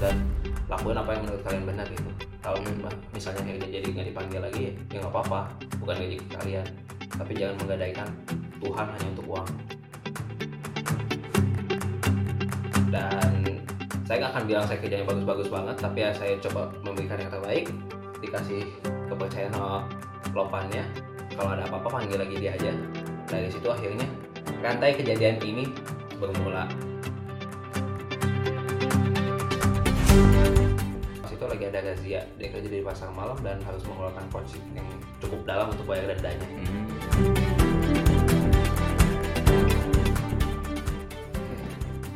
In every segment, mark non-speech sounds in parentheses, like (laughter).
dan lakuin apa yang menurut kalian benar gitu. Kalau misalnya akhirnya jadi nggak dipanggil lagi ya nggak apa-apa bukan gaji kalian. Tapi jangan menggadaikan Tuhan hanya untuk uang. Dan saya nggak akan bilang saya kerjanya bagus-bagus banget tapi ya saya coba memberikan yang terbaik dikasih kepercayaan sama lopannya. Kalau ada apa-apa panggil lagi dia aja. Dari situ akhirnya rantai kejadian ini bermula pas itu lagi ada razia dia kerja di pasar malam dan harus mengeluarkan kocek yang cukup dalam untuk bayar dendanya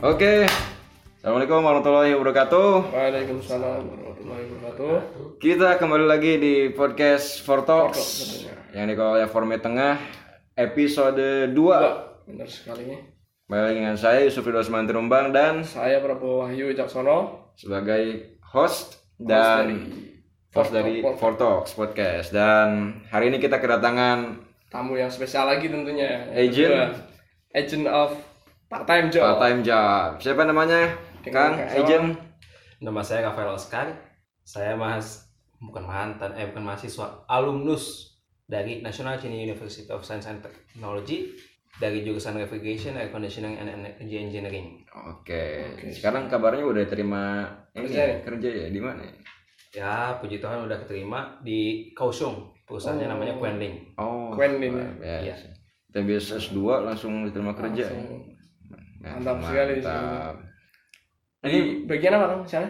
Oke. Assalamualaikum warahmatullahi wabarakatuh. Waalaikumsalam warahmatullahi wabarakatuh. Kita kembali lagi di podcast For Talks tentunya. yang dikelola oleh Format Tengah episode 2. Benar sekali. Kembali dengan saya Yusuf Ridho Osman Terumbang dan Saya Prabowo Wahyu Wicaksono sebagai host dan host dari For Talks podcast dan hari ini kita kedatangan tamu yang spesial lagi tentunya. Agent. kedua, Agent of part time job. part time job. Siapa namanya? Kang Dengan Kak Agent. nama saya Rafael Oscar saya mas bukan mantan eh bukan mahasiswa alumnus dari National Chinese University of Science and Technology dari jurusan Refrigeration, Air Conditioning, and Energy Engineering. Oke. Oke. Sekarang kabarnya udah terima ini Kerja nih? kerja ya di mana? ya? Ya, puji Tuhan udah keterima di Kaohsiung. Perusahaannya Oh. namanya Quenling. Oh, Quentin, luar ya? biasa. Kita biasa S2 langsung diterima kerja. ya? Langsung. Nah, Mantap sekali mantap. Di bagian apa Kang? Sana?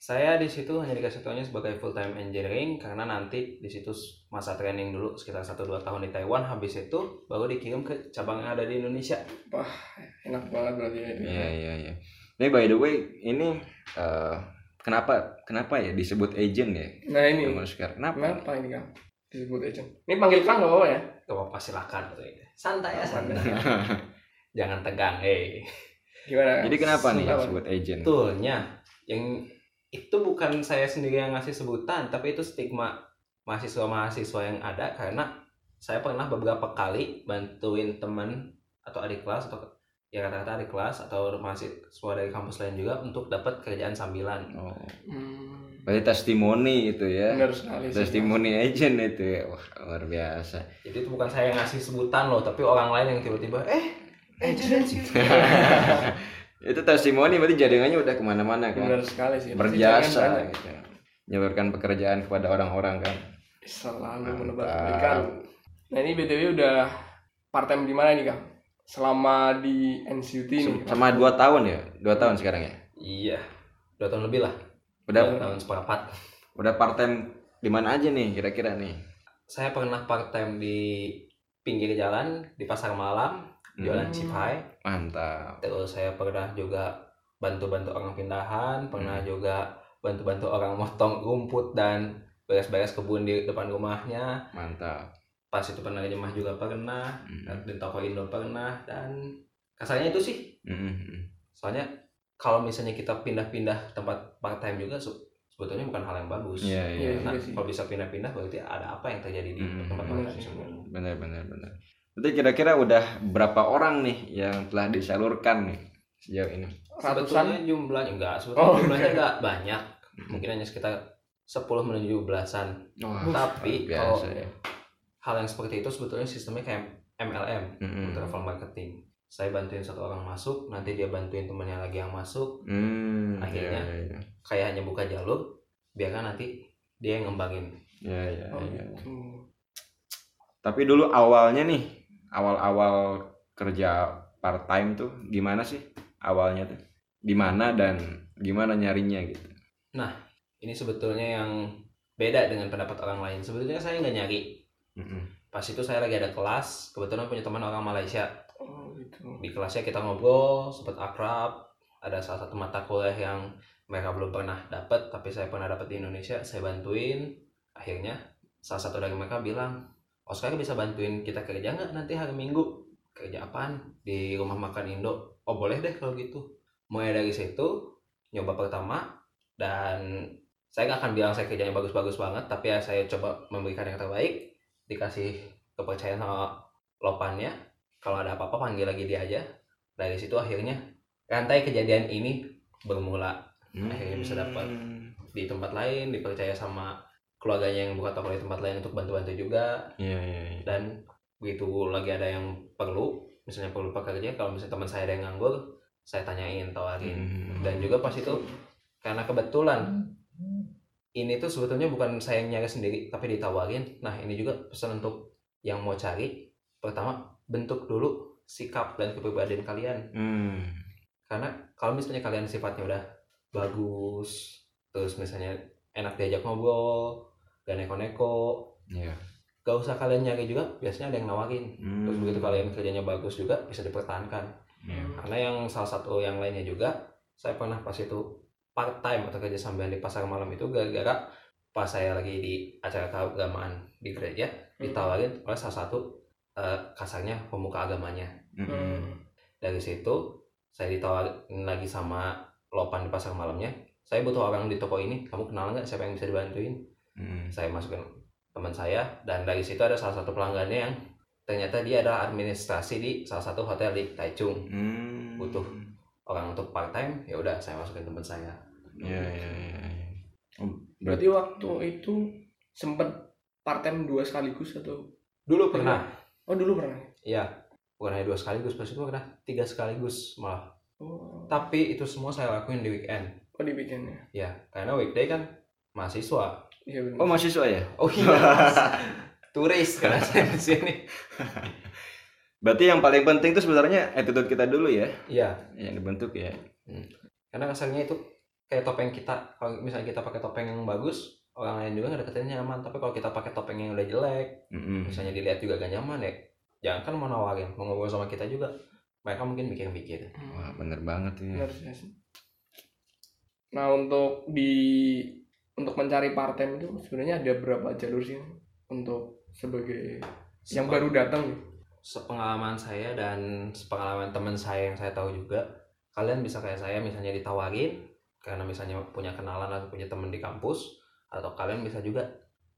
Saya di situ hanya dikasih tahunya sebagai full time engineering karena nanti di situ masa training dulu sekitar 1-2 tahun di Taiwan habis itu baru dikirim ke cabang yang ada di Indonesia. Enak banget berarti ya. Iya, iya, iya. Ini by the way, ini eh, kenapa kenapa ya disebut agent ya? Nah ini, sekarang kenapa? kenapa ini Kang? Disebut agent. Ini panggil Kang nggak apa-apa ya? Gak apa-apa silakan. Santai ya santai. (laughs) Jangan tegang, eh. Gimana? Jadi kenapa nih Apa? disebut agent? Betulnya yang itu bukan saya sendiri yang ngasih sebutan, tapi itu stigma mahasiswa-mahasiswa yang ada karena saya pernah beberapa kali bantuin teman atau adik kelas atau ya kata-kata adik kelas atau mahasiswa dari kampus lain juga untuk dapat kerjaan sambilan. Oh, Hmm, berarti testimoni itu ya. benar sekali. Testimoni agent itu ya. Wah, luar biasa. Jadi itu bukan saya yang ngasih sebutan loh, tapi orang lain yang tiba-tiba eh agent (laughs) itu testimoni berarti jaringannya udah ke mana-mana kan. Benar sekali sih. Berjasa gitu. Menyalurkan pekerjaan kepada orang-orang kan. Selalu menebar kebaikan. Nah ini BTW udah part time di mana nih Kang? Selama di NCUT nih. Sama dua tahun ya? Dua tahun sekarang ya? Iya, dua tahun lebih lah, Udah dua tahun seperempat. udah part time di mana aja nih kira-kira nih? Saya pernah part time di pinggir jalan di pasar malam jualan Hmm. cipai. Mantap. Terus saya pernah juga bantu-bantu orang pindahan, pernah juga bantu-bantu orang motong rumput dan beres-beres kebun di depan rumahnya. Mantap. Pas itu pernah nyemah juga pernah, Mm. di toko Indo pernah dan kasarnya itu sih. Mm-mm. Soalnya kalau misalnya kita pindah-pindah tempat part time juga se- sebetulnya bukan hal yang bagus. Iya, iya. Iya. Nah, sih. kalau bisa pindah-pindah berarti ada apa yang terjadi di Hmm, tempat benar part time tersebut. Benar, benar, benar. Berarti kira-kira udah berapa orang nih yang telah disalurkan nih sejauh ini? Sebetulnya Ratusan? jumlahnya enggak, sebetulnya Oh, jumlahnya oke. enggak banyak. Mungkin hanya sekitar 10 menuju belasan. Wah, Tapi biasa kalau- ya. Hal yang seperti itu sebetulnya sistemnya kayak MLM, Mm-mm. travel marketing. Saya bantuin satu orang masuk, nanti dia bantuin temennya lagi yang masuk, Hmm, Akhirnya. iya, iya, kayak hanya buka jalur, biarkan nanti dia yang ngembangin. iya, iya, Oh, iya. Tapi dulu awalnya nih, awal-awal kerja part time tuh gimana sih awalnya tuh? Di mana dan gimana nyarinya gitu? Ini sebetulnya yang beda dengan pendapat orang lain. Sebetulnya saya nggak nyari. Mm-mm. Pas itu saya lagi ada kelas, kebetulan punya teman orang Malaysia. Oh gitu. di kelasnya kita ngobrol sempat akrab ada salah satu mata kuliah yang mereka belum pernah dapat tapi saya pernah dapat di Indonesia saya bantuin akhirnya salah satu dari mereka bilang Oscar bisa bantuin kita kerja nggak nanti hari Minggu? Kerja apaan? Di rumah makan Indo. Oh boleh deh kalau gitu. Mulai dari situ nyoba pertama dan saya nggak akan bilang saya kerjanya bagus-bagus banget tapi ya saya coba memberikan yang terbaik dikasih kepercayaan sama lopannya. Kalau ada apa-apa panggil lagi dia aja. Dari situ akhirnya rantai kejadian ini bermula. Akhirnya bisa dapat Hmm. di tempat lain dipercaya sama keluarganya yang buka toko di tempat lain untuk bantu-bantu juga Iya iya iya. dan begitu lagi ada yang perlu misalnya perlu pekerja kalau misalnya teman saya ada yang nganggur saya tanyain tawarin Hmm. dan juga pas itu karena kebetulan ini tuh sebetulnya bukan saya yang nyari sendiri tapi ditawarin nah ini juga pesan untuk yang mau cari pertama bentuk dulu sikap dan kepribadian kalian Hmm. karena kalau misalnya kalian sifatnya udah bagus terus misalnya enak diajak ngobrol gak neko-neko Iya. gak usah kalian nyari juga biasanya ada yang nawarin Hmm. terus begitu kalian kerjanya bagus juga bisa dipertahankan Iya. karena yang salah satu yang lainnya juga saya pernah pas itu part time atau kerja sambil di pasar malam itu gara-gara pas saya lagi di acara keagamaan di gereja ditawarin oleh salah satu eh, kasarnya pemuka agamanya Hmm. dari situ saya ditawarin lagi sama lopan di pasar malamnya saya butuh orang di toko ini kamu kenal nggak siapa yang bisa dibantuin Hmm. saya masukin teman saya dan dari situ ada salah satu pelanggannya yang ternyata dia adalah administrasi di salah satu hotel di Taichung Hmm. Butuh. orang untuk part time ya udah saya masukin teman saya Iya iya iya. iya. Oh, Berarti waktu itu sempet part time dua sekaligus atau dulu pernah oh dulu pernah iya bukan hanya dua sekaligus pas itu pernah tiga sekaligus malah oh, tapi itu semua saya lakuin di weekend oh dibikinnya ya karena weekday kan mahasiswa iya Oh mahasiswa ya? oh iya (laughs) turis karena (laughs) saya di sini. Berarti yang paling penting tuh sebenarnya attitude kita dulu ya, iya. Yang dibentuk ya. karena kasarnya itu kayak topeng kita. Kalau misalnya kita pakai topeng yang bagus orang lain juga nggak deketinnya nyaman tapi kalau kita pakai topeng yang udah jelek Mm-mm. misalnya dilihat juga gak nyaman ya jangan kan mau nawarin mau ngobrol sama kita juga. Mereka mungkin mikir-mikir. Wah bener banget ya. Benar sih. Nah untuk di untuk mencari part time itu sebenarnya ada berapa jalur sih untuk sebagai yang Sepe- baru datang? Sepengalaman saya dan sepengalaman teman saya yang saya tahu juga kalian bisa kayak saya misalnya ditawarin karena misalnya punya kenalan atau punya teman di kampus atau kalian bisa juga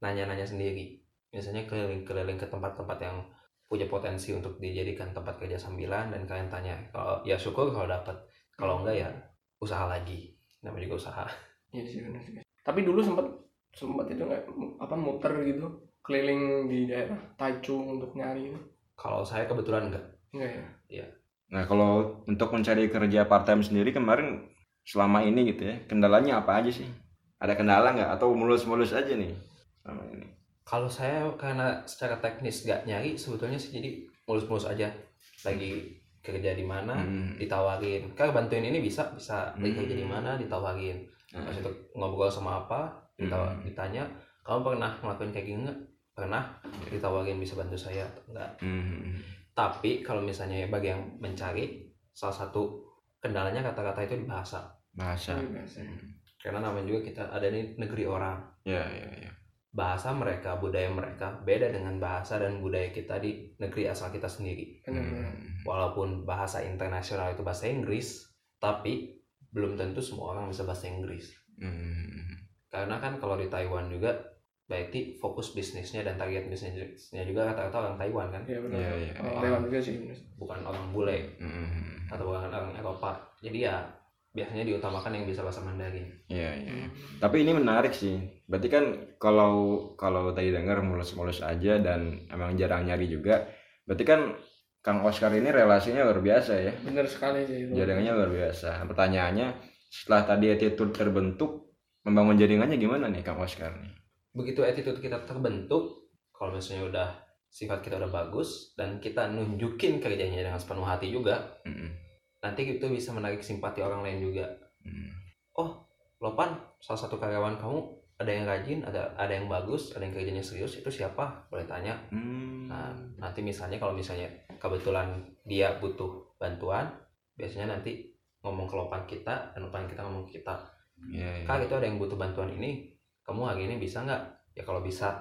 nanya-nanya sendiri. Misalnya keliling-keliling ke tempat-tempat yang punya potensi untuk dijadikan tempat kerja sambilan dan kalian tanya kalau ya syukur kalau dapat kalau enggak ya usaha lagi namanya juga usaha. Iya sih benar sih. Tapi dulu sempat sempat itu nggak apa muter gitu keliling di daerah Taichung untuk nyari kalau saya kebetulan enggak Enggak ya? Nah kalau untuk mencari kerja part time sendiri kemarin selama ini gitu ya, kendalanya apa aja sih? Ada kendala nggak atau mulus-mulus aja nih selama ini? Kalau saya karena secara teknis gak nyari sebetulnya sih jadi mulus-mulus aja lagi kerja di mana Hmm. ditawarin kan bantuin ini bisa bisa lagi Hmm. kerja di mana ditawarin Nah, pas itu ngobrol sama apa ditawa- Hmm. ditanya kamu pernah ngelakuin kayak gini nggak pernah ditawarin bisa bantu saya atau enggak hmm. tapi kalau misalnya bagi yang mencari salah satu kendalanya kata-kata itu di bahasa Bahasa. Iya, biasa. karena namanya juga kita ada di negeri orang Ya ya ya. bahasa mereka, budaya mereka beda dengan bahasa dan budaya kita di negeri asal kita sendiri. Hmm. Walaupun bahasa internasional itu bahasa Inggris, tapi belum tentu semua orang bisa bahasa Inggris. Hmm. Karena kan kalau di Taiwan juga berarti fokus bisnisnya dan target bisnisnya juga rata-rata orang Taiwan kan, Iya benar. Iya, iya, Orang iya. Taiwan juga sih. bukan orang bule Hmm. atau bukan orang Eropa. Jadi ya biasanya diutamakan yang bisa bahasa Mandarin. Iya iya. iya. Tapi ini menarik sih. Berarti kan kalau kalau tadi dengar mulus-mulus aja dan emang jarang nyari juga. Berarti kan Kang Oscar ini relasinya luar biasa ya. Benar sekali sih itu. Jaringannya luar biasa. Nah, Pertanyaannya setelah tadi attitude terbentuk, membangun jaringannya gimana nih Kang Oscar nih? begitu attitude kita terbentuk kalau misalnya udah sifat kita udah bagus dan kita nunjukin kerjanya dengan sepenuh hati juga Mm-mm. nanti itu bisa menarik simpati orang lain juga Mm. Lopan salah satu karyawan kamu ada yang rajin ada ada yang bagus ada yang kerjanya serius itu siapa boleh tanya Hmm. nah nanti misalnya kalau misalnya kebetulan dia butuh bantuan biasanya nanti ngomong ke Lopan kita dan Lopan kita ngomong ke kita Iya, iya. kak itu ada yang butuh bantuan ini kamu hari ini bisa nggak ya kalau bisa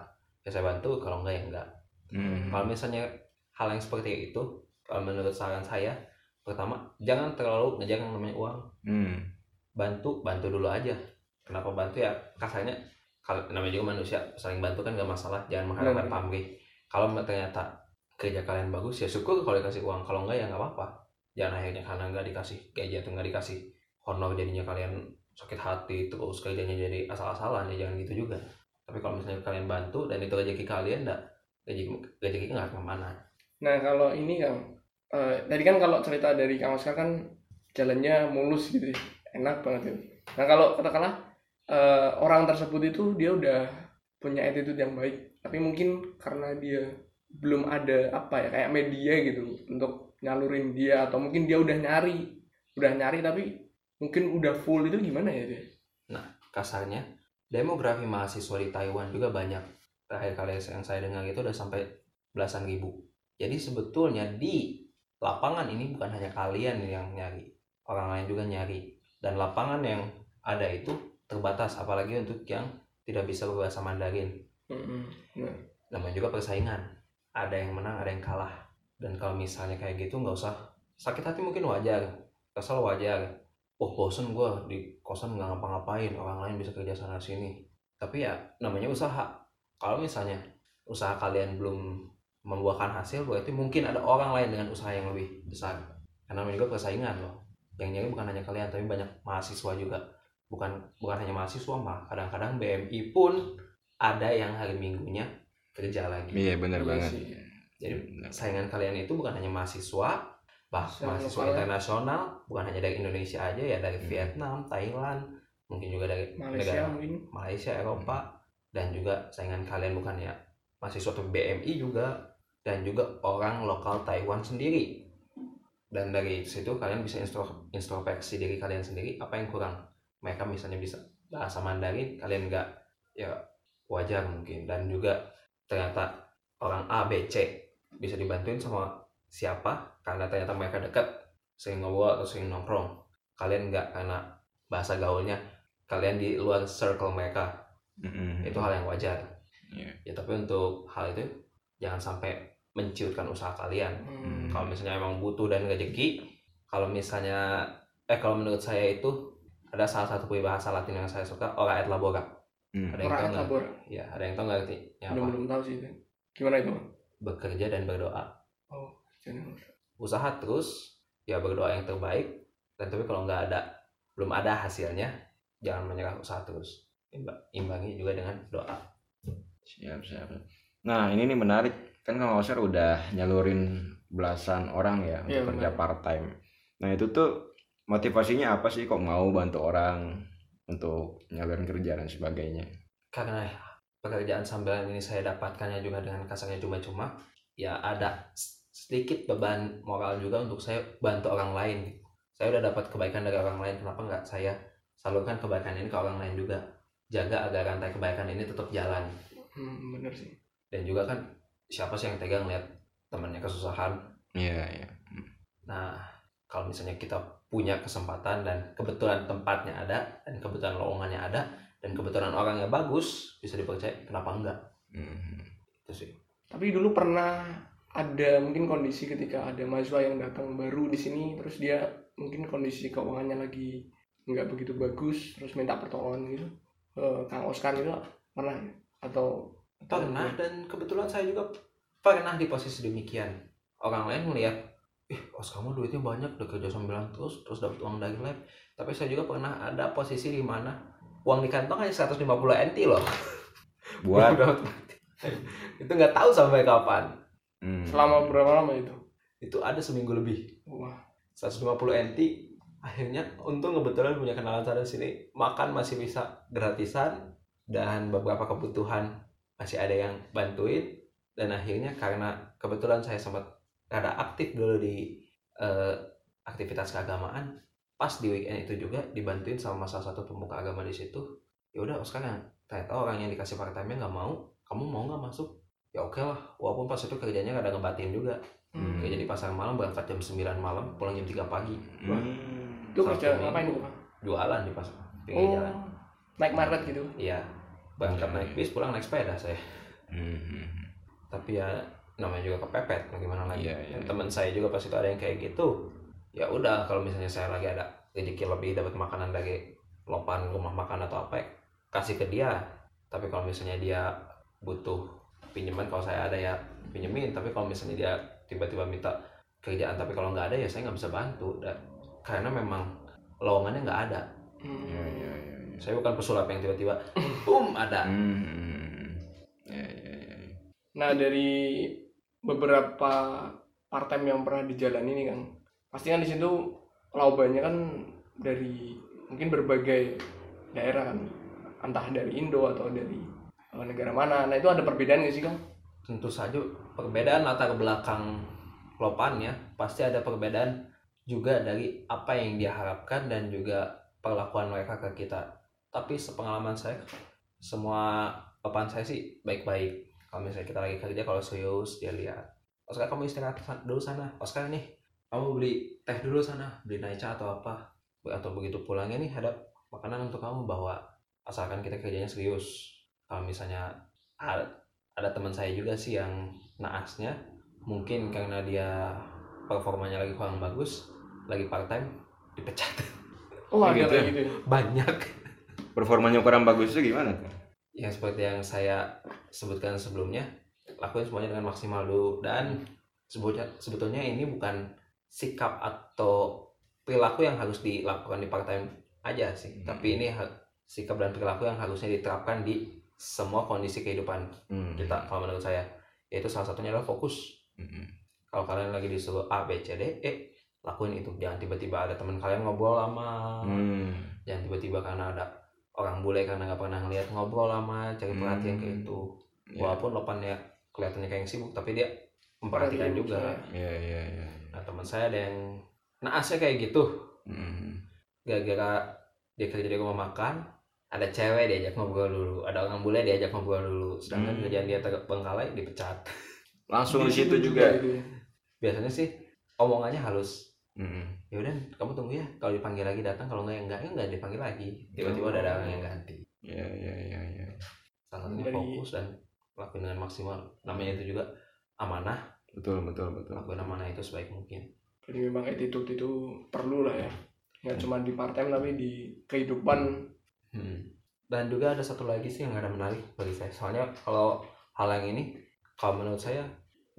ya saya bantu kalau enggak ya enggak Hmm. kalau misalnya hal yang seperti itu kalau menurut saran saya pertama jangan terlalu ngejar yang namanya uang Hmm. bantu bantu dulu aja kenapa bantu ya kasarnya kalau namanya juga manusia saling bantu kan gak masalah jangan mengharapkan Benar. pamrih kalau ternyata kerja kalian bagus ya syukur kalau dikasih uang kalau enggak ya nggak apa-apa jangan akhirnya karena nggak dikasih gaji atau nggak dikasih honor jadinya kalian sakit hati terus kerjanya jadi asal-asalan ya jangan gitu juga tapi kalau misalnya kalian bantu dan itu rezeki kalian enggak rezeki rezeki nggak ke mana Nah kalau ini Kang, eh, tadi kan kalau cerita dari Kang Oscar kan jalannya mulus gitu, ya. enak banget itu. Nah kalau katakanlah eh, orang tersebut itu dia udah punya attitude yang baik, tapi mungkin karena dia belum ada apa ya kayak media gitu untuk nyalurin dia. Atau mungkin dia udah nyari, udah nyari tapi mungkin udah full itu gimana ya dia? kasarnya demografi mahasiswa di Taiwan juga banyak. Terakhir kali yang saya dengar itu udah sampai belasan ribu. Jadi sebetulnya di lapangan ini bukan hanya kalian yang nyari orang lain juga nyari. Dan lapangan yang ada itu terbatas apalagi untuk yang tidak bisa berbahasa Mandarin. Namanya juga persaingan. Ada yang menang ada yang kalah. Dan kalau misalnya kayak gitu nggak usah. Sakit hati mungkin wajar. Kesel wajar. Oh bosen gue di kosan nggak ngapa-ngapain. Orang lain bisa kerja sana sini. Tapi ya namanya usaha. Kalau misalnya usaha kalian belum membuahkan hasil berarti mungkin ada orang lain dengan usaha yang lebih besar. Karena namanya juga persaingan loh. Yang nyari bukan hanya kalian tapi banyak mahasiswa juga bukan bukan hanya mahasiswa mah kadang-kadang BMI pun ada yang hari minggunya kerja lagi iya benar iya banget sih. jadi Benar. saingan kalian itu bukan hanya mahasiswa bah Mahasiswa mahasiswa lokal. internasional bukan hanya dari Indonesia aja ya dari Hmm. Vietnam Thailand mungkin juga dari Malaysia negara mungkin. Malaysia Eropa dan juga saingan kalian bukan ya mahasiswa atau BMI juga dan juga orang lokal Taiwan sendiri dan dari situ kalian bisa introspeksi diri kalian sendiri apa yang kurang mereka misalnya bisa bahasa Mandarin kalian nggak ya wajar mungkin dan juga ternyata orang A B C bisa dibantuin sama siapa karena ternyata mereka dekat sering ngobrol atau sering nongkrong kalian nggak karena bahasa gaulnya kalian di luar circle mereka Mm-mm. itu hal yang wajar Iya. ya tapi untuk hal itu jangan sampai menciutkan usaha kalian Hmm. kalau misalnya emang butuh dan rezeki kalau misalnya eh kalau menurut saya itu ada salah satu peribahasa Latin yang saya suka ora et labora Hmm. ada yang tahu nggak ya ada yang tahu nggak artinya Belum apa belum tahu sih. Gimana itu? Bekerja dan berdoa Jangan- usaha terus ya berdoa yang terbaik dan tapi kalau nggak ada belum ada hasilnya jangan menyerah usaha terus Imba- imbangi juga dengan doa Siap, siap. Nah, ini nih menarik. Kan Kang Oscar udah nyalurin belasan orang ya untuk Iya, kerja part time. Nah, itu tuh motivasinya apa sih kok mau bantu orang untuk nyalurin kerja dan sebagainya? karena pekerjaan sambilan ini saya dapatkannya juga dengan kasarnya cuma-cuma ya ada sedikit beban moral juga untuk saya bantu orang lain saya udah dapat kebaikan dari orang lain kenapa nggak saya salurkan kebaikan ini ke orang lain juga jaga agar rantai kebaikan ini tetap jalan Hmm, bener sih. dan juga kan siapa sih yang tega ngeliat temannya kesusahan Iya, iya. nah kalau misalnya kita punya kesempatan dan kebetulan tempatnya ada dan kebetulan lowongannya ada dan kebetulan orangnya bagus bisa dipercaya kenapa enggak Hmm. itu sih Tapi dulu pernah ada mungkin kondisi ketika ada mahasiswa yang datang baru di sini terus dia mungkin kondisi keuangannya lagi nggak begitu bagus terus minta pertolongan gitu Eh, Kang Oscar gitu pernah ya? atau atau- pernah dan kebetulan saya juga pernah di posisi demikian orang lain melihat ih os kamu duitnya banyak udah kerja sambilan terus terus dapat uang dari lab. Tapi saya juga pernah ada posisi di mana uang di kantong hanya 150 NT loh. (laughs) Buat. Itu nggak tahu sampai kapan. Hmm. selama berapa lama itu? Itu ada seminggu lebih. Wah. 150 NT akhirnya untung kebetulan punya kenalan sana sini makan masih bisa gratisan dan beberapa kebutuhan masih ada yang bantuin dan akhirnya karena kebetulan saya sempat rada aktif dulu di eh, aktivitas keagamaan. Pas di weekend itu juga dibantuin sama salah satu pemuka agama di situ. Ya udah sekarang ternyata orang yang dikasih part time nggak mau. Kamu mau nggak masuk? Ya oke lah. Walaupun pas itu kerjanya ada ngebatin juga. Hmm. kerja di pasar malam berangkat jam 9 malam pulang jam 3 pagi. Hmm. itu kerja Sabtu ngapain Kang? jualan di pasar pinggir oh jalan. naik market gitu? Iya. Berangkat naik bis pulang naik sepeda saya. Hmm. tapi ya namanya juga kepepet mau gimana lagi Iya, iya. Dan teman saya juga pas itu ada yang kayak gitu ya udah kalau misalnya saya lagi ada rezeki lebih dapat makanan dari lopan rumah makan atau apa ya, kasih ke dia tapi kalau misalnya dia butuh pinjaman kalau saya ada ya pinjemin tapi kalau misalnya dia tiba-tiba minta kerjaan tapi kalau nggak ada ya saya nggak bisa bantu dan karena memang lowongannya nggak ada Hmm. ya ya ya ya. saya bukan pesulap yang tiba-tiba boom ada Hmm. ya ya ya. Nah dari beberapa part time yang pernah dijalani nih Kang, pasti kan di situ laubannya kan dari mungkin berbagai daerah kan, entah dari Indo atau dari negara mana. Nah itu ada perbedaan nggak sih Kang? tentu saja perbedaan latar belakang lopannya pasti ada perbedaan juga dari apa yang dia harapkan dan juga perlakuan mereka ke kita. Tapi sepengalaman saya semua lopan saya sih baik-baik kalau misalnya kita lagi kerja kalau serius dia lihat. Oscar kamu istirahat dulu sana. Oscar nih kamu beli teh dulu sana. Beli naicha atau apa. Atau begitu pulangnya nih ada makanan untuk kamu bawa. Asalkan kita kerjanya serius. Kalau misalnya ada, ada teman saya juga sih yang naasnya mungkin karena dia performanya lagi kurang bagus lagi part time dipecat. Oh ada Gitu ya? gitu. ya? banyak. Performanya kurang bagus itu gimana tuh yang seperti yang saya sebutkan sebelumnya lakuin semuanya dengan maksimal dulu dan sebetulnya sebetulnya ini bukan sikap atau perilaku yang harus dilakukan di part time aja sih Hmm. tapi ini sikap dan perilaku yang harusnya diterapkan di semua kondisi kehidupan Hmm. kita kalau menurut saya yaitu salah satunya adalah fokus Hmm. kalau kalian lagi disuruh A B C D E lakuin itu jangan tiba-tiba ada teman kalian ngobrol lama Hmm. jangan tiba-tiba karena ada orang bule karena nggak pernah ngeliat ngobrol lama cari perhatian Hmm. kayak itu Ya. walaupun lopannya kelihatannya kayak yang sibuk tapi dia memperhatikan Perhatian, juga ya. ya ya ya nah teman saya ada yang naasnya kayak gitu Hmm. gara-gara dia kerja di rumah makan ada cewek diajak ngobrol dulu ada orang bule diajak ngobrol dulu sedangkan Hmm. kerjaan dia terbengkalai dipecat langsung di situ (laughs) juga ya. biasanya sih omongannya halus Hmm. ya udah kamu tunggu ya. Kalau dipanggil lagi datang kalau nggak ya enggak ya enggak dipanggil lagi. Tiba-tiba ada orang yang ganti. Ya ya ya ya. Satunya Dari- fokus dan lakuin dengan maksimal. Namanya itu juga amanah. Betul betul betul. Lakuin amanah itu sebaik mungkin. Jadi memang attitude itu perlu lah ya. Nggak cuma di part time tapi di kehidupan. Hmm. dan juga ada satu lagi sih yang ada menarik bagi saya. Soalnya kalau hal yang ini kalau menurut saya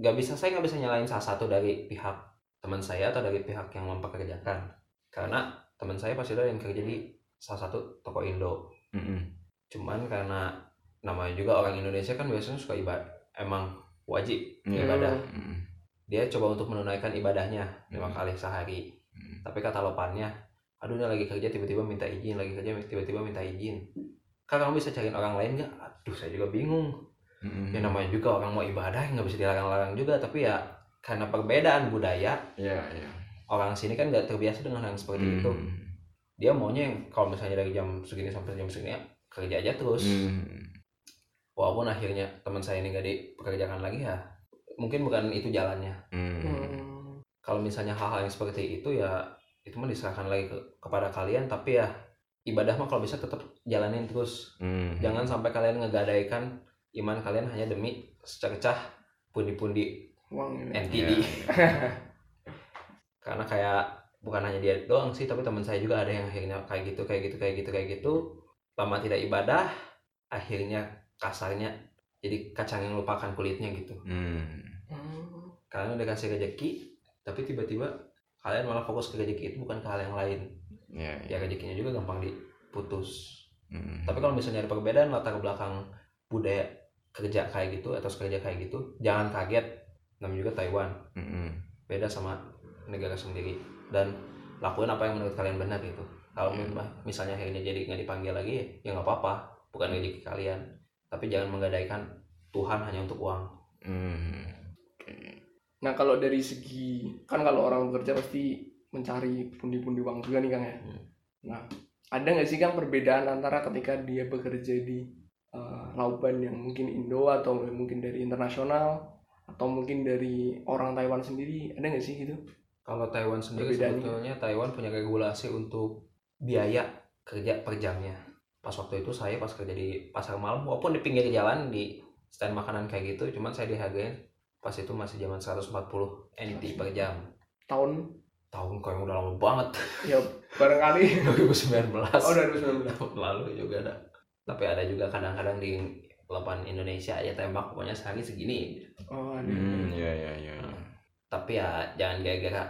nggak bisa saya nggak bisa nyalain salah satu dari pihak teman saya atau dari pihak yang mempekerjakan karena teman saya pasti ada yang kerja di salah satu toko Indo Hmm. cuman karena namanya juga orang Indonesia kan biasanya suka ibadah emang wajib Iya. ibadah Hmm. dia coba untuk menunaikan ibadahnya lima Hmm. kali sehari Hmm. tapi kata lopannya aduh dia lagi kerja tiba-tiba minta izin lagi kerja tiba-tiba minta izin kak kamu bisa cariin orang lain nggak aduh saya juga bingung Hmm. ya namanya juga orang mau ibadah nggak bisa dilarang-larang juga tapi ya karena perbedaan budaya ya ya orang sini kan nggak terbiasa dengan yang seperti itu Hmm. dia maunya yang kalau misalnya dari jam segini sampai jam segini ya kerja aja terus Hmm. walaupun akhirnya teman saya ini nggak dipekerjakan lagi ya mungkin bukan itu jalannya Hmm. Hmm. kalau misalnya hal-hal yang seperti itu ya itu mah diserahkan lagi ke, kepada kalian tapi ya ibadah mah kalau bisa tetap jalanin terus Hmm. jangan sampai kalian ngegadaikan iman kalian hanya demi sececah pundi-pundi Uang ini. NTD Ya. karena kayak bukan hanya dia doang sih tapi teman saya juga ada yang akhirnya kayak gitu kayak gitu kayak gitu kayak gitu lama tidak ibadah akhirnya kasarnya jadi kacang yang lupakan kulitnya gitu Hmm. Kalian udah kasih rezeki tapi tiba-tiba kalian malah fokus ke rezeki itu bukan ke hal yang lain ya ya ya rezekinya juga gampang diputus Hmm. tapi kalau misalnya ada perbedaan latar belakang budaya kerja kayak gitu atau kerja kayak gitu jangan kaget namanya juga Taiwan Hmm. beda sama negara sendiri dan lakuin apa yang menurut kalian benar gitu kalau Hmm. mis- misalnya akhirnya jadi nggak dipanggil lagi ya nggak apa-apa bukan rezeki kalian tapi jangan menggadaikan Tuhan hanya untuk uang Hmm. Nah kalau dari segi kan kalau orang bekerja pasti mencari pundi-pundi uang juga nih Kang ya. Hmm. Nah ada nggak sih Kang perbedaan antara ketika dia bekerja di eh, lauban yang mungkin Indo atau mungkin dari internasional atau mungkin dari orang Taiwan sendiri ada nggak sih gitu? Kalau Taiwan sendiri Perbedaannya. sebetulnya Taiwan punya regulasi untuk biaya kerja per jamnya. Pas waktu itu saya pas kerja di pasar malam walaupun di pinggir jalan di stand makanan kayak gitu, cuman saya dihargain pas itu masih zaman 140 NT per jam. Tahun Tahun kau yang udah lama banget (laughs) ya barangkali (laughs) 2019. oh 2019. tahun lalu juga ada. Tapi ada juga kadang-kadang di lapangan Indonesia ya tembak pokoknya sehari segini. Oh ada. Hmm. ya ya ya ya. tapi ya jangan gara-gara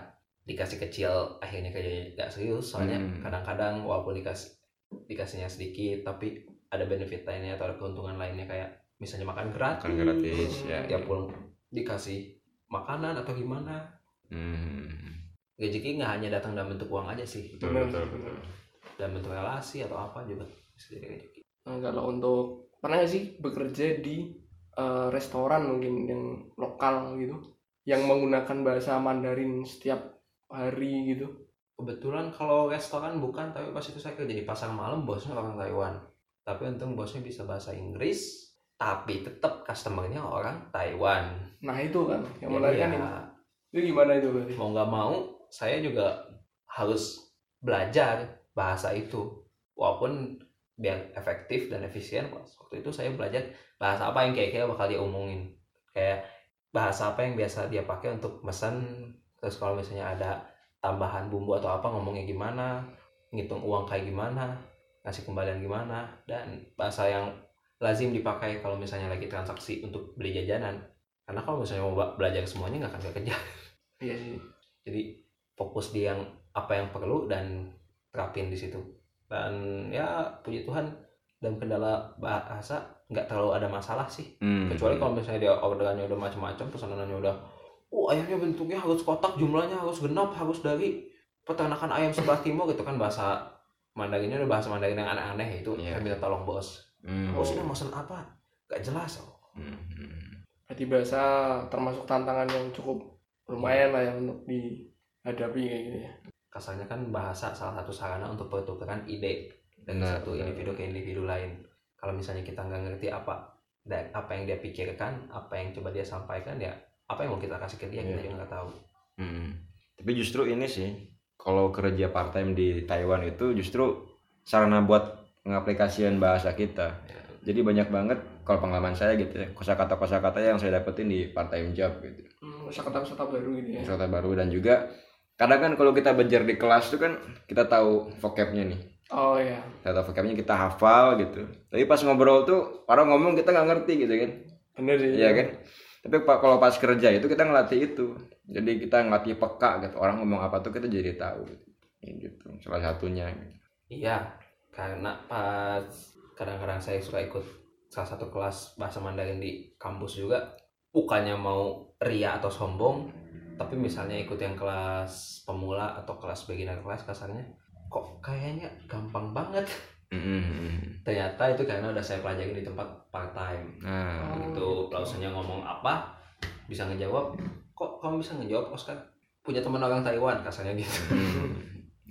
dikasih kecil akhirnya kerjanya nggak serius soalnya Hmm. kadang-kadang walaupun dikasih dikasihnya sedikit tapi ada benefit lainnya atau ada keuntungan lainnya kayak misalnya makan gratis Makan gratis, ya. tiap pulang dikasih makanan atau gimana Hmm. rezeki nggak hanya datang dalam bentuk uang aja sih Betul, betul, betul. dalam bentuk relasi atau apa juga bisa jadi rezeki Nah, kalau untuk pernah nggak sih bekerja di eh, restoran mungkin yang lokal gitu, yang menggunakan bahasa Mandarin setiap hari gitu? kebetulan kalau restoran bukan tapi pas itu saya kerja di pasar malam bosnya orang Taiwan tapi untung bosnya bisa bahasa Inggris tapi tetap customernya orang Taiwan Nah itu kan yang menarik kan ya, itu. Itu gimana itu berarti? mau nggak mau saya juga harus belajar bahasa itu walaupun biar efektif dan efisien pas waktu itu saya belajar bahasa apa yang kira-kira bakal dia omongin. Kayak bahasa apa yang biasa dia pakai untuk pesan terus kalau misalnya ada tambahan bumbu atau apa ngomongnya gimana ngitung uang kayak gimana ngasih kembalian gimana dan bahasa yang lazim dipakai kalau misalnya lagi transaksi untuk beli jajanan. Karena kalau misalnya mau be- belajar semuanya nggak akan kerja Iya sih. jadi fokus di yang apa yang perlu dan terapin di situ dan ya puji Tuhan dalam kendala bahasa nggak terlalu ada masalah sih Hmm. kecuali kalau misalnya dia orderannya udah macam-macam pesanannya udah oh ayamnya bentuknya harus kotak jumlahnya harus genap harus dari peternakan ayam sebelah timur gitu kan bahasa Mandarinnya udah bahasa Mandarin yang aneh-aneh itu saya minta tolong bos Hmm. bos ini mesen apa gak jelas Hmm. Hmm. Berarti bahasa termasuk tantangan yang cukup lumayan lah ya untuk dihadapi kayak gitu ya. Kasarnya kan bahasa salah satu sarana untuk pertukaran ide dari Benar, satu benar. individu ke individu lain. Kalau misalnya kita nggak ngerti apa dan apa yang dia pikirkan, apa yang coba dia sampaikan ya apa yang mau kita kasih ke dia kita Iya. juga nggak tahu. Hmm. Tapi justru ini sih, kalau kerja part time di Taiwan itu justru sarana buat ngaplikasian bahasa kita. Ya, Jadi banyak banget kalau pengalaman saya gitu ya, kosakata kosakata yang saya dapetin di part time job gitu. Hmm, kata-kata baru gitu ya. Kosakata baru dan juga kadang kan kalau kita belajar di kelas tuh kan kita tahu vocabnya nih. Oh iya. Kita tahu vocabnya kita hafal gitu. Tapi pas ngobrol tuh orang ngomong kita nggak ngerti gitu kan. Bener sih. Iya kan? Tapi pak kalau pas kerja itu kita ngelatih itu. Jadi kita ngelatih peka gitu. Orang ngomong apa tuh kita jadi tahu gitu. Ya gitu. Salah satunya gitu. Iya, karena pas kadang-kadang saya suka ikut salah satu kelas bahasa Mandarin di kampus juga, bukannya mau ria atau sombong, tapi misalnya ikut yang kelas pemula atau kelas beginner kelas kasarnya, kok kayaknya gampang banget. Mm-mm. Ternyata itu karena udah saya pelajari di tempat part time. Nah, Oh, itu gitu. ngomong apa, bisa ngejawab. Kok kamu bisa ngejawab Oscar? Punya teman orang Taiwan kasarnya gitu.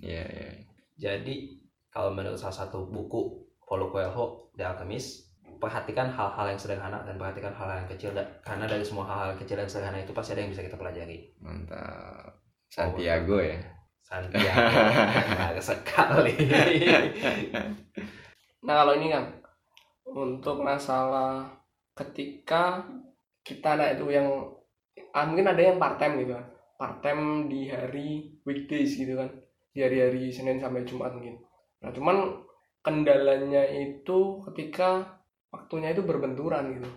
Iya, iya. Jadi kalau menurut salah satu buku Paulo Coelho The Alchemist, perhatikan hal-hal yang sederhana dan perhatikan hal-hal yang kecil karena dari semua hal-hal kecil dan sederhana itu pasti ada yang bisa kita pelajari. Mantap. Santiago ya. Santiago (laughs) sekali. Nah kalau ini kan untuk masalah ketika kita nah itu yang ah, mungkin ada yang part time gitu kan part time di hari weekdays gitu kan di hari-hari Senin sampai Jumat mungkin nah cuman kendalanya itu ketika waktunya itu berbenturan gitu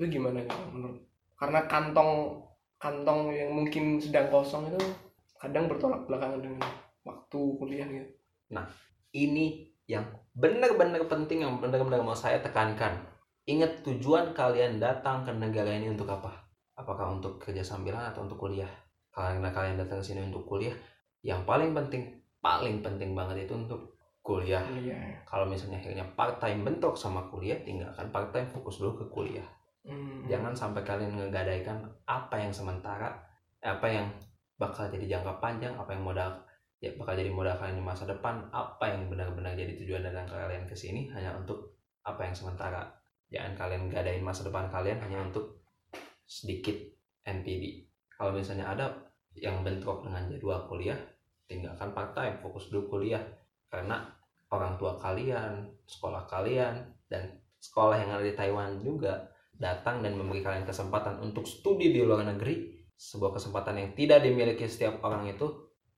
itu gimana gitu menurut karena kantong kantong yang mungkin sedang kosong itu kadang bertolak belakangan dengan waktu kuliah gitu Ini yang benar-benar penting yang benar-benar mau saya tekankan. Ingat tujuan kalian datang ke negara ini untuk apa? Apakah untuk kerja sambilan atau untuk kuliah? Karena kalian datang ke sini untuk kuliah, yang paling penting, paling penting banget itu untuk kuliah. kuliah Kalau misalnya akhirnya part time bentrok sama kuliah, tinggalkan part time fokus dulu ke kuliah. Hmm. Jangan sampai kalian ngegadaikan apa yang sementara, apa yang bakal jadi jangka panjang, apa yang modal ya bakal jadi modal kalian di masa depan, apa yang benar-benar jadi tujuan datang kalian ke sini hanya untuk apa yang sementara. Jangan kalian gadain masa depan kalian hanya untuk sedikit NPD. Kalau misalnya ada yang bentrok dengan jadwal kuliah, tinggalkan part time, fokus dulu kuliah. Karena orang tua kalian, sekolah kalian, dan sekolah yang ada di Taiwan juga datang dan memberi kalian kesempatan untuk studi di luar negeri, sebuah kesempatan yang tidak dimiliki setiap orang itu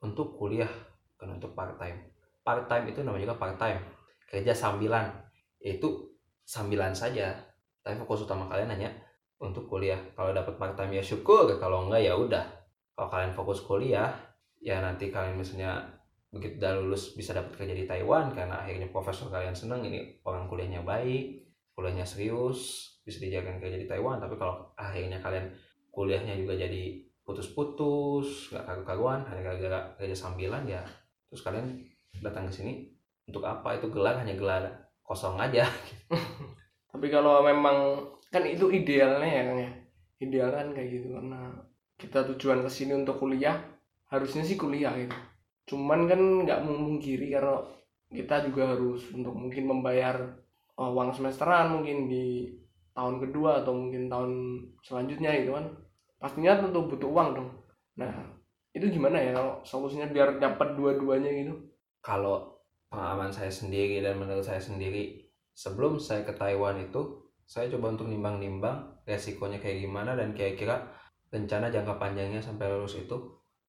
untuk kuliah, bukan untuk part time. Part time itu namanya juga part time, kerja sambilan. Itu sambilan saja, tapi fokus utama kalian hanya untuk kuliah. Kalau dapat part time ya syukur, kalau enggak ya udah. Kalau kalian fokus kuliah, ya nanti kalian misalnya begitu udah lulus bisa dapat kerja di Taiwan karena akhirnya profesor kalian seneng ini orang kuliahnya baik kuliahnya serius bisa dijaga kerja di Taiwan. Tapi kalau akhirnya kalian kuliahnya juga jadi putus-putus nggak karu-karuan hanya gara-gara kerja sambilan ya terus kalian datang ke sini untuk apa? Itu gelar hanya gelar kosong aja. (laughs) Tapi kalau memang kan itu idealnya ya Kang ya? Ideal kan kayak gitu karena kita tujuan ke sini untuk kuliah harusnya sih kuliah gitu cuman kan nggak memungkiri karena kita juga harus untuk mungkin membayar uh, uang semesteran mungkin di tahun kedua atau mungkin tahun selanjutnya gitu kan. Pastinya tentu butuh uang dong. Nah itu gimana ya kalau solusinya biar dapat dua-duanya gitu? Kalau pengalaman saya sendiri dan menurut saya sendiri sebelum saya ke Taiwan itu saya coba untuk nimbang-nimbang resikonya kayak gimana dan kira-kira rencana jangka panjangnya sampai lulus itu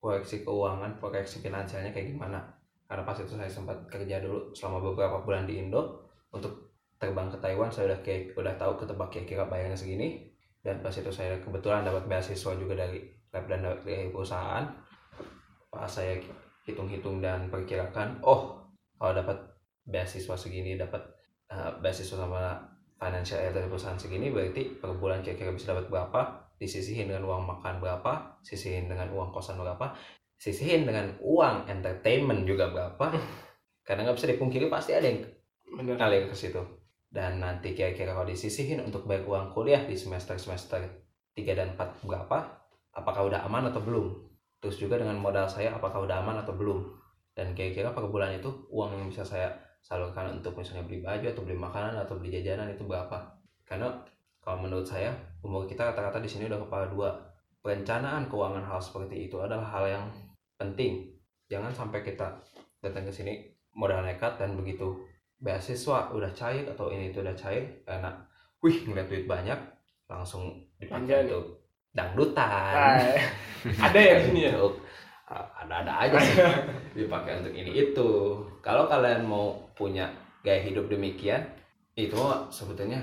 proyeksi keuangan, proyeksi finansialnya kayak gimana. Karena pas itu saya sempat kerja dulu selama beberapa bulan di Indo untuk terbang ke Taiwan saya udah kayak udah tahu ketebak kira-kira bayarnya segini. Dan pas itu saya kebetulan dapat beasiswa juga dari lab dan dari perusahaan. Pas saya hitung-hitung dan perkirakan oh kalau dapat beasiswa segini dapat uh, beasiswa sama financial aid dari perusahaan segini berarti per bulan kira-kira bisa dapat berapa disisihin dengan uang makan berapa sisihin dengan uang kosan berapa sisihin dengan uang entertainment juga berapa. Karena nggak bisa dipungkiri pasti ada yang bener ngalir ke situ. Dan nanti kira-kira kalau disisihin untuk bayar uang kuliah di semester-semester 3 dan 4 berapa apakah udah aman atau belum? Terus juga dengan modal saya apakah udah aman atau belum? Dan kira-kira per bulan itu uang yang bisa saya salurkan untuk misalnya beli baju atau beli makanan atau beli jajanan itu berapa? Karena kalau menurut saya umur kita rata-rata di sini udah kepala dua. Perencanaan keuangan hal seperti itu adalah hal yang penting. Jangan sampai kita datang ke sini modal nekat dan begitu beasiswa udah cair atau ini itu udah cair karena wih ngeliat duit banyak langsung dipakai untuk dangdutan. Ah, (laughs) ada ya sini ya? Uh, ada-ada aja sih. (laughs) Dipakai untuk ini itu. Kalau kalian mau punya gaya hidup demikian itu sebetulnya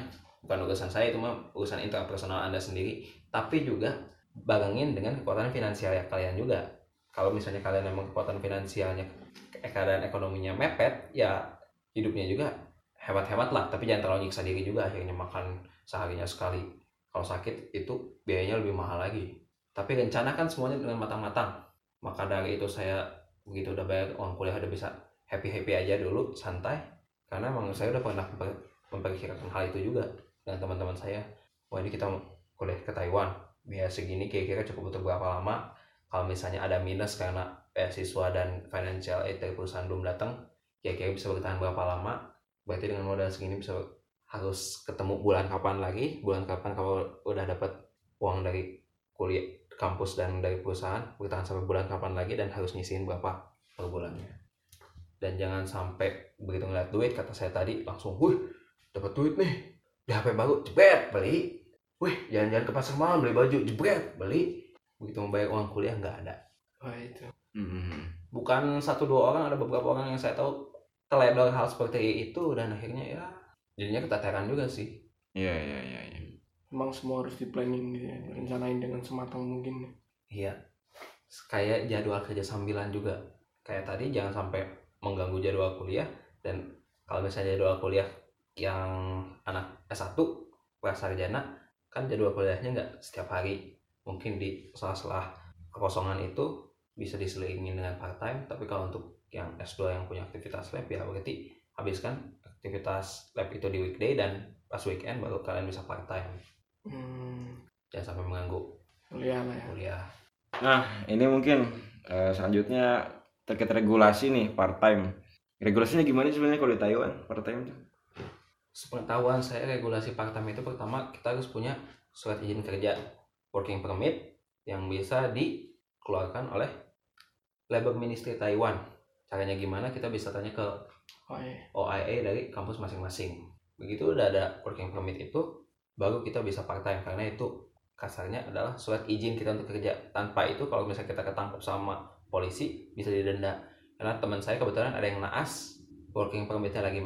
bukan urusan saya itu mah urusan interpersonal anda sendiri. Tapi juga barengin dengan kekuatan finansial ya kalian juga. Kalau misalnya kalian memang kekuatan finansialnya ke- keadaan ekonominya mepet ya hidupnya juga hemat-hemat lah. Tapi jangan terlalu nyiksa diri juga akhirnya makan seharinya sekali. Kalau sakit itu biayanya lebih mahal lagi. Tapi rencanakan semuanya dengan matang-matang. Maka dari itu saya begitu udah bayar uang kuliah udah bisa happy happy aja dulu santai. Karena emang saya udah pernah memper- memperkirakan hal itu juga dengan teman-teman saya wah ini kita kuliah ke Taiwan. Biaya segini kira-kira cukup untuk berapa lama? Kalau misalnya ada minus karena beasiswa dan financial aid dari perusahaan belum datang kira-kira bisa bertahan berapa lama? Berarti dengan modal segini bisa harus ketemu bulan kapan lagi? Bulan kapan kalau udah dapat uang dari kuliah kampus dan dari perusahaan bertahan sampai bulan kapan lagi dan harus nyisihin berapa per bulannya? Dan jangan sampai begitu ngeliat duit kata saya tadi langsung wih dapat duit nih di HP baru jebret beli wih jalan-jalan ke pasar malam beli baju jebret beli begitu membayar uang kuliah nggak ada wah itu Hmm. bukan satu dua orang ada beberapa orang yang saya tahu teledor hal seperti itu dan akhirnya ya jadinya keteteran juga sih Iya iya iya. iya. emang semua harus di planning gitu ya rencanain dengan sematang mungkin Iya. Kayak jadwal kerja sambilan juga. Kayak tadi jangan sampai mengganggu jadwal kuliah dan kalau misalnya jadwal kuliah yang anak S1 prasarjana kan jadwal kuliahnya nggak setiap hari. Mungkin di sela-sela kekosongan itu bisa diselingin dengan part time, tapi kalau untuk yang S2 yang punya aktivitas lab ya berarti habiskan aktivitas lab itu di weekday dan pas weekend baru kalian bisa part time. hmm, Jangan sampai mengganggu kuliah lah ya kuliah. Nah, ini mungkin eh, selanjutnya terkait regulasi nih part time. Regulasinya gimana sebenarnya kalau di Taiwan part time tuh? Sepengetahuan saya regulasi part time itu pertama kita harus punya surat izin kerja working permit yang bisa dikeluarkan oleh Labor Ministry Taiwan. Caranya gimana kita bisa tanya ke OIA dari kampus masing-masing. Begitu udah ada working permit itu baru kita bisa part time karena itu kasarnya adalah surat izin kita untuk kerja. Tanpa itu kalau misalnya kita ketangkep sama polisi bisa didenda. Karena teman saya kebetulan ada yang naas working permitnya lagi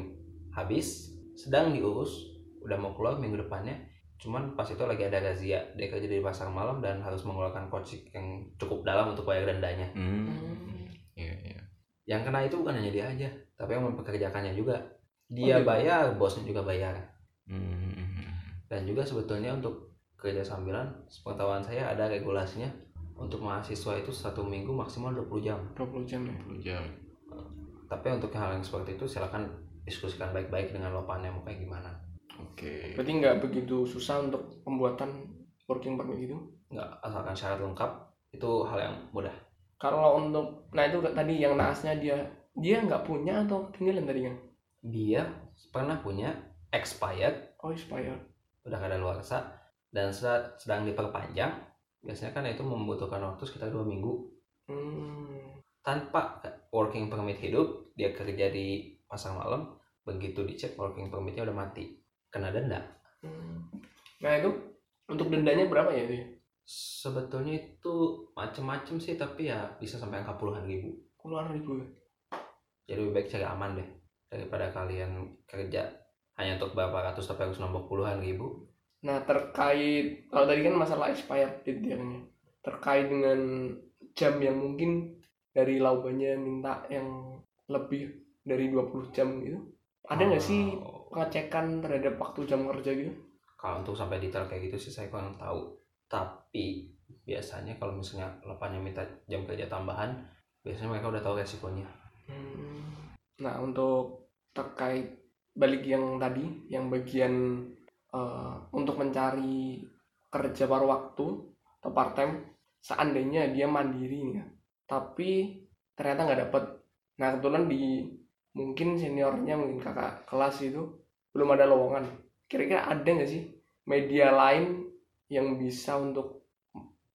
habis sedang diurus udah mau keluar minggu depannya cuman pas itu lagi ada razia dia kerja di pasar malam dan harus mengeluarkan kocek yang cukup dalam untuk bayar dendanya Hmm. Iya iya. yang kena itu bukan hanya dia aja tapi yang mempekerjakannya juga dia Oh, bayar bosnya juga bayar Hmm. dan juga sebetulnya untuk kerja sambilan sepengetahuan saya ada regulasinya untuk mahasiswa itu satu minggu maksimal 20 jam 20 jam ya 10 jam. tapi untuk hal yang seperti itu silakan diskusikan baik-baik dengan lopannya mau kayak gimana. Oke. berarti nggak begitu susah untuk pembuatan working permit gitu? Nggak asalkan syarat lengkap itu hal yang mudah. Kalau untuk nah itu tadi yang naasnya dia dia nggak punya atau tinggalin tadi kan dia pernah punya expired. Oh expired. Udah kada luar dan sedang diperpanjang. Biasanya kan itu membutuhkan waktu sekitar dua minggu. Hmm. tanpa working permit hidup dia kerja di pasar malam begitu dicek working permitnya udah mati kena denda Hmm. nah itu untuk dendanya berapa ya itu ya? sebetulnya itu macem-macem sih tapi ya bisa sampai angka puluhan ribu puluhan ribu ya? jadi lebih baik cari aman deh daripada kalian kerja hanya untuk berapa ratus tapi harus nombok puluhan ribu Nah terkait kalau tadi kan masalah expired date dia kan ya. terkait dengan jam yang mungkin dari laubannya minta yang lebih dari 20 jam gitu. Ada nggak sih Oh, pengecekan terhadap waktu jam kerja gitu? kalau untuk sampai detail kayak gitu sih saya kurang tahu tapi biasanya kalau misalnya lepannya minta jam kerja tambahan biasanya mereka udah tahu resikonya Hmm. Nah untuk terkait balik yang tadi yang bagian eh, untuk mencari kerja paruh waktu atau part time seandainya dia mandiri nih ya tapi ternyata nggak dapet nah kebetulan di mungkin seniornya mungkin kakak kelas itu belum ada lowongan. Kira-kira ada nggak sih media lain yang bisa untuk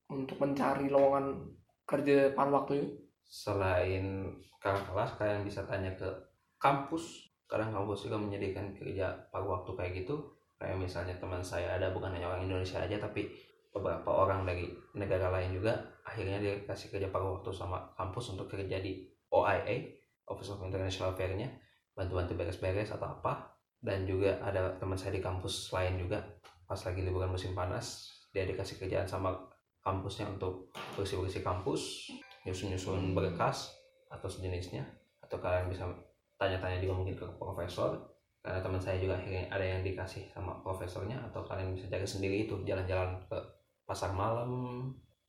untuk mencari lowongan kerja paruh waktu itu? Selain kakak kelas kalian bisa tanya ke kampus. Kadang kampus juga menyediakan kerja paruh waktu kayak gitu. Kayak misalnya teman saya ada bukan hanya orang Indonesia aja tapi beberapa orang dari negara lain juga. Akhirnya dia kasih kerja paruh waktu sama kampus untuk kerja di OIA Office of International Affair-nya bantu-bantu beres-beres atau apa. Dan juga ada teman saya di kampus lain juga pas lagi liburan musim panas dia dikasih kerjaan sama kampusnya untuk bersih-bersih kampus nyusun-nyusun berkas atau sejenisnya atau kalian bisa tanya-tanya juga mungkin ke profesor. Karena teman saya juga akhirnya ada yang dikasih sama profesornya atau kalian bisa jaga sendiri itu jalan-jalan ke pasar malam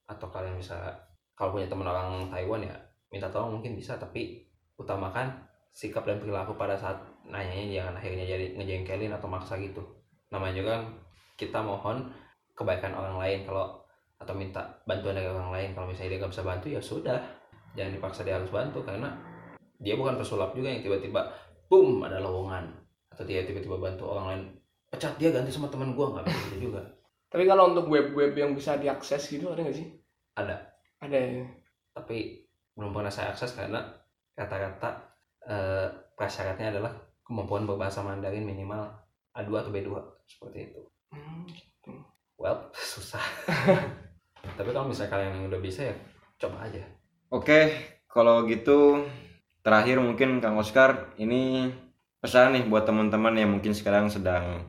atau kalian bisa kalau punya teman orang Taiwan ya minta tolong mungkin bisa tapi utamakan sikap dan perilaku pada saat nanyanya jangan akhirnya jadi ngejengkelin atau maksa gitu. Namanya juga kan kita mohon kebaikan orang lain kalau atau minta bantuan dari orang lain. Kalau misalnya dia nggak bisa bantu ya sudah. Jangan dipaksa dia harus bantu karena dia bukan pesulap juga yang tiba-tiba boom ada lowongan. Atau dia tiba-tiba bantu orang lain pecat dia ganti sama teman gua. Nggak bisa gitu juga. Tapi kalau untuk web-web yang bisa diakses gitu ada nggak sih? Ada. ada ya. Tapi belum pernah saya akses karena rata-rata eh, prasyaratnya adalah kemampuan berbahasa Mandarin minimal A2 atau B2 seperti itu Hmm. well (laughs) susah (laughs) tapi kalau misalnya kalian yang udah bisa ya coba aja Oke, kalau gitu terakhir mungkin Kang Oscar ini pesan nih buat teman-teman yang mungkin sekarang sedang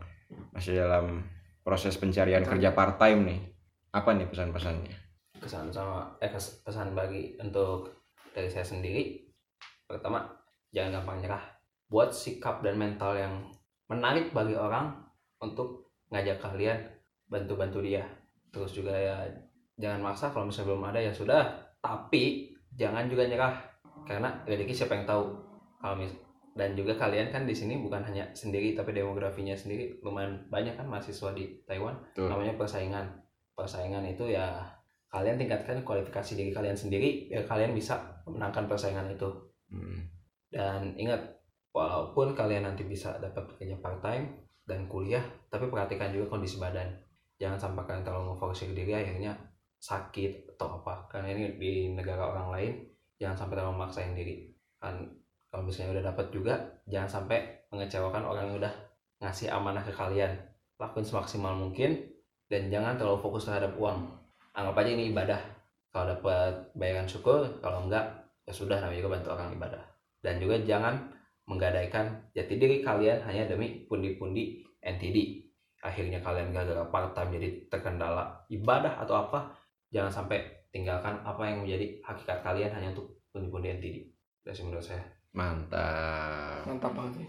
masih dalam proses pencarian kerja part time nih. Apa nih pesan-pesannya? kesan sama eh pesan bagi untuk dari saya sendiri pertama jangan gampang nyerah. Buat sikap dan mental yang menarik bagi orang untuk ngajak kalian bantu-bantu dia. Terus juga ya jangan maksa kalau misalnya belum ada ya sudah. Tapi jangan juga nyerah. Karena rezeki siapa yang tahu? Kalau mis dan juga kalian kan di sini bukan hanya sendiri tapi demografinya sendiri. Lumayan banyak kan mahasiswa di Taiwan. Betul. namanya persaingan. Persaingan itu ya kalian tingkatkan kualifikasi diri kalian sendiri biar kalian bisa memenangkan persaingan itu Hmm. dan ingat walaupun kalian nanti bisa dapat kerja part time dan kuliah tapi perhatikan juga kondisi badan. Jangan sampai kalian terlalu memforsir diri akhirnya sakit atau apa. Karena ini di negara orang lain jangan sampai terlalu memaksain diri. Kan kalau misalnya udah dapat juga jangan sampai mengecewakan orang yang udah ngasih amanah ke kalian. Lakuin semaksimal mungkin dan jangan terlalu fokus terhadap uang. Anggap aja ini ibadah. Kalau dapat bayaran syukur kalau enggak ya sudah namanya juga bantu orang ibadah dan juga jangan menggadaikan jati diri kalian hanya demi pundi-pundi NTD akhirnya kalian gara-gara part time jadi terkendala ibadah atau apa jangan sampai tinggalkan apa yang menjadi hakikat kalian hanya untuk pundi-pundi NTD Itu sih menurut saya. Mantap. mantap banget sih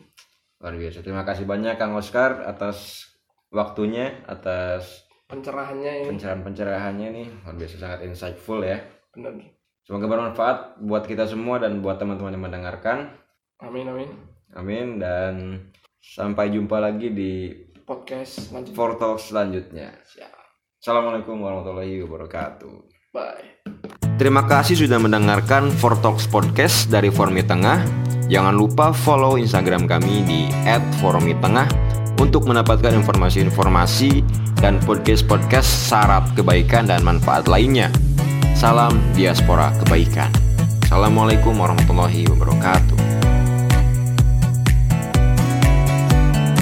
Luar biasa. Terima kasih banyak Kang Oscar atas waktunya, atas pencerahannya ini pencerahan-pencerahannya nih. Luar biasa sangat insightful ya. bener Semoga bermanfaat buat kita semua dan buat teman-teman yang mendengarkan. amin amin Amin dan sampai jumpa lagi di podcast selanjutnya Fortalk selanjutnya. Siap. Assalamualaikum warahmatullahi wabarakatuh. bye Terima kasih sudah mendengarkan Fortalks Podcast dari Formi Tengah. Jangan lupa follow Instagram kami di @formitengah untuk mendapatkan informasi-informasi dan podcast-podcast syarat kebaikan dan manfaat lainnya. Salam diaspora kebaikan. Assalamualaikum warahmatullahi wabarakatuh.